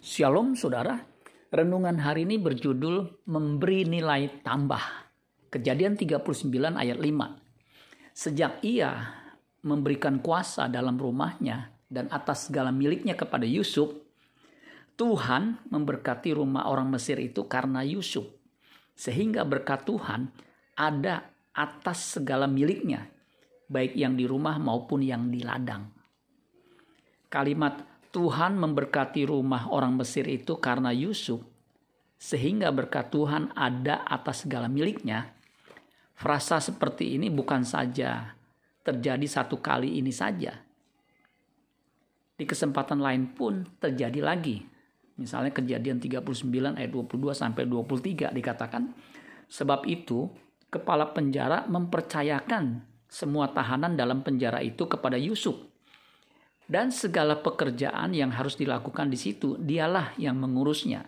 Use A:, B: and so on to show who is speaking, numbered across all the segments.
A: Shalom saudara, renungan hari ini berjudul memberi nilai tambah. Kejadian 39 ayat 5. Sejak ia memberikan kuasa dalam rumahnya dan atas segala miliknya kepada Yusuf, Tuhan memberkati rumah orang Mesir itu karena Yusuf. Sehingga berkat Tuhan ada atas segala miliknya, baik yang di rumah maupun yang di ladang. Kalimat Tuhan memberkati rumah orang Mesir itu karena Yusuf, sehingga berkat Tuhan ada atas segala miliknya. Frasa seperti ini bukan saja terjadi satu kali ini saja. Di kesempatan lain pun terjadi lagi. Misalnya kejadian 39 ayat 22 sampai 23 dikatakan, sebab itu kepala penjara mempercayakan semua tahanan dalam penjara itu kepada Yusuf dan segala pekerjaan yang harus dilakukan di situ dialah yang mengurusnya.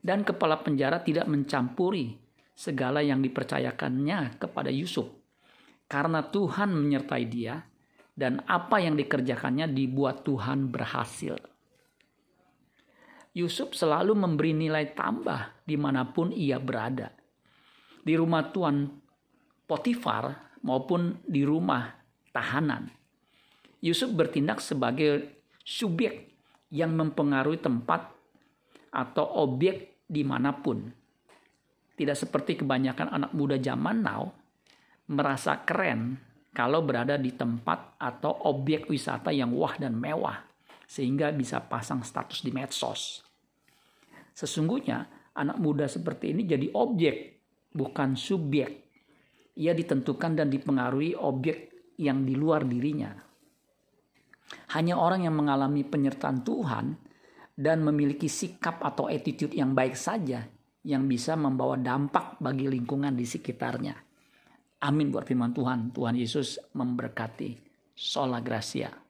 A: Dan kepala penjara tidak mencampuri segala yang dipercayakannya kepada Yusuf. Karena Tuhan menyertai dia dan apa yang dikerjakannya dibuat Tuhan berhasil. Yusuf selalu memberi nilai tambah di mana pun ia berada. Di rumah Tuan Potifar maupun di rumah tahanan Yusuf bertindak sebagai subjek yang mempengaruhi tempat atau objek di mana pun. Tidak seperti kebanyakan anak muda zaman now merasa keren kalau berada di tempat atau objek wisata yang wah dan mewah sehingga bisa pasang status di medsos. Sesungguhnya anak muda seperti ini jadi objek bukan subjek. Ia ditentukan dan dipengaruhi objek yang di luar dirinya. Hanya orang yang mengalami penyertaan Tuhan dan memiliki sikap atau attitude yang baik saja yang bisa membawa dampak bagi lingkungan di sekitarnya. Amin buat firman Tuhan. Tuhan Yesus memberkati. Sola Gracia.